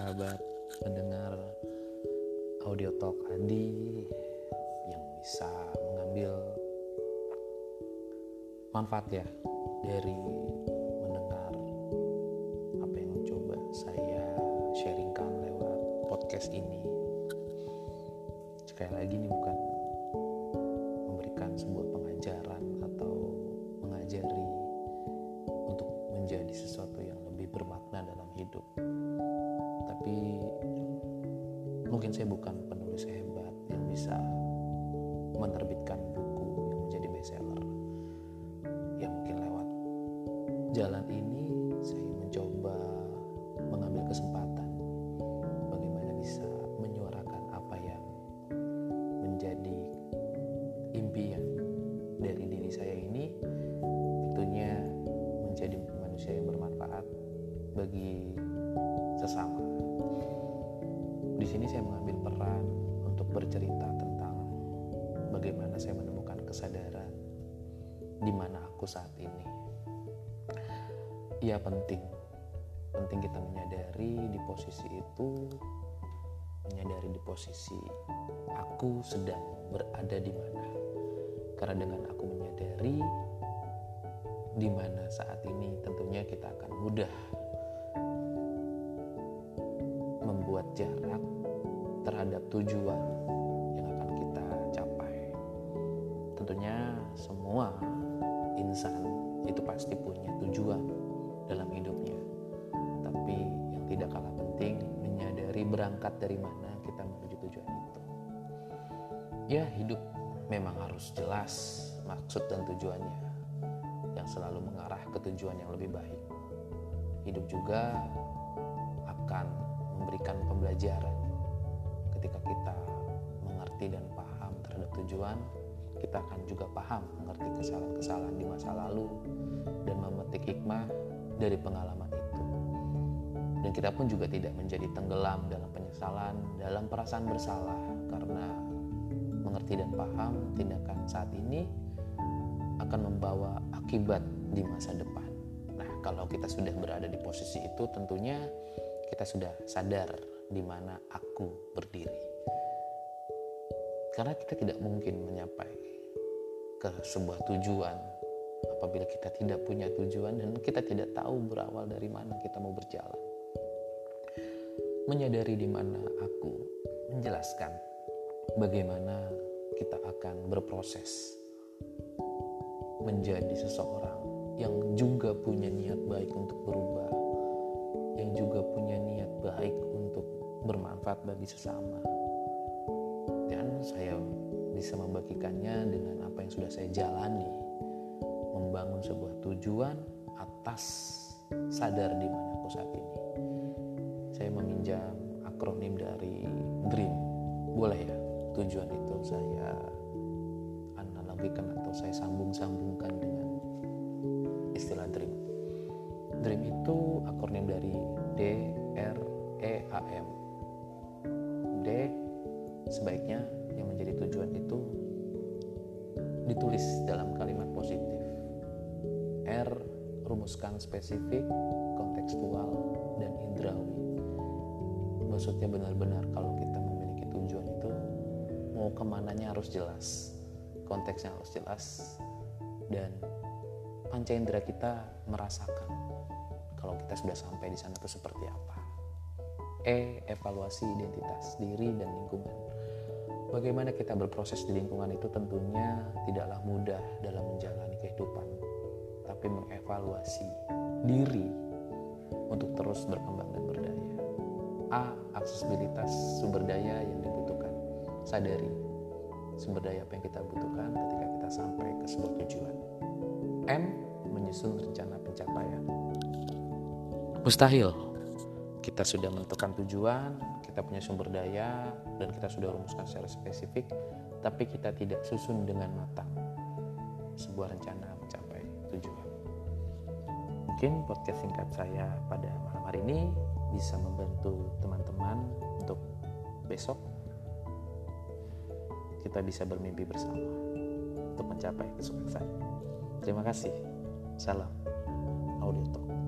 sahabat pendengar audio talk Adi yang bisa mengambil manfaat ya dari mendengar apa yang coba saya sharingkan lewat podcast ini. Sekali lagi ini bukan memberikan sebuah pengajaran atau mengajari untuk menjadi sesuatu yang lebih bermakna dalam hidup mungkin saya bukan penulis hebat yang bisa menerbitkan buku yang menjadi bestseller. Ya mungkin lewat jalan ini saya mencoba mengambil kesempatan bagaimana bisa menyuarakan apa yang menjadi impian dari diri saya ini tentunya menjadi manusia yang bermanfaat bagi sesama sini saya mengambil peran untuk bercerita tentang bagaimana saya menemukan kesadaran di mana aku saat ini. Ya penting, penting kita menyadari di posisi itu, menyadari di posisi aku sedang berada di mana. Karena dengan aku menyadari di mana saat ini tentunya kita akan mudah membuat jarak terhadap tujuan yang akan kita capai. Tentunya semua insan itu pasti punya tujuan dalam hidupnya. Tapi yang tidak kalah penting menyadari berangkat dari mana kita menuju tujuan itu. Ya, hidup memang harus jelas maksud dan tujuannya yang selalu mengarah ke tujuan yang lebih baik. Hidup juga akan memberikan pembelajaran ketika kita mengerti dan paham terhadap tujuan kita akan juga paham mengerti kesalahan-kesalahan di masa lalu dan memetik hikmah dari pengalaman itu. Dan kita pun juga tidak menjadi tenggelam dalam penyesalan dalam perasaan bersalah karena mengerti dan paham tindakan saat ini akan membawa akibat di masa depan. Nah kalau kita sudah berada di posisi itu tentunya kita sudah sadar di mana aku berdiri. Karena kita tidak mungkin menyapai ke sebuah tujuan apabila kita tidak punya tujuan dan kita tidak tahu berawal dari mana kita mau berjalan. Menyadari di mana aku menjelaskan bagaimana kita akan berproses menjadi seseorang yang juga punya niat baik untuk berubah, yang juga punya niat baik untuk bermanfaat bagi sesama. Dan saya bisa membagikannya dengan apa yang sudah saya jalani, membangun sebuah tujuan atas sadar di mana aku saat ini. Saya meminjam akronim dari DREAM. Boleh ya, tujuan itu saya analogikan atau saya sambung-sambungkan dengan istilah DREAM. DREAM itu akronim dari D R E A M. Sebaiknya yang menjadi tujuan itu ditulis dalam kalimat positif. R rumuskan spesifik, kontekstual, dan indrawi. Maksudnya benar-benar kalau kita memiliki tujuan itu mau ke mananya harus jelas, konteksnya harus jelas, dan panca indera kita merasakan kalau kita sudah sampai di sana itu seperti apa. E. Evaluasi identitas diri dan lingkungan. Bagaimana kita berproses di lingkungan itu tentunya tidaklah mudah dalam menjalani kehidupan, tapi mengevaluasi diri untuk terus berkembang dan berdaya. A. Aksesibilitas sumber daya yang dibutuhkan. Sadari sumber daya apa yang kita butuhkan ketika kita sampai ke sebuah tujuan. M. Menyusun rencana pencapaian. Mustahil kita sudah menentukan tujuan, kita punya sumber daya, dan kita sudah rumuskan secara spesifik, tapi kita tidak susun dengan matang sebuah rencana mencapai tujuan. Mungkin podcast singkat saya pada malam hari ini bisa membantu teman-teman untuk besok kita bisa bermimpi bersama untuk mencapai kesuksesan. Terima kasih. Salam. Audio Talk.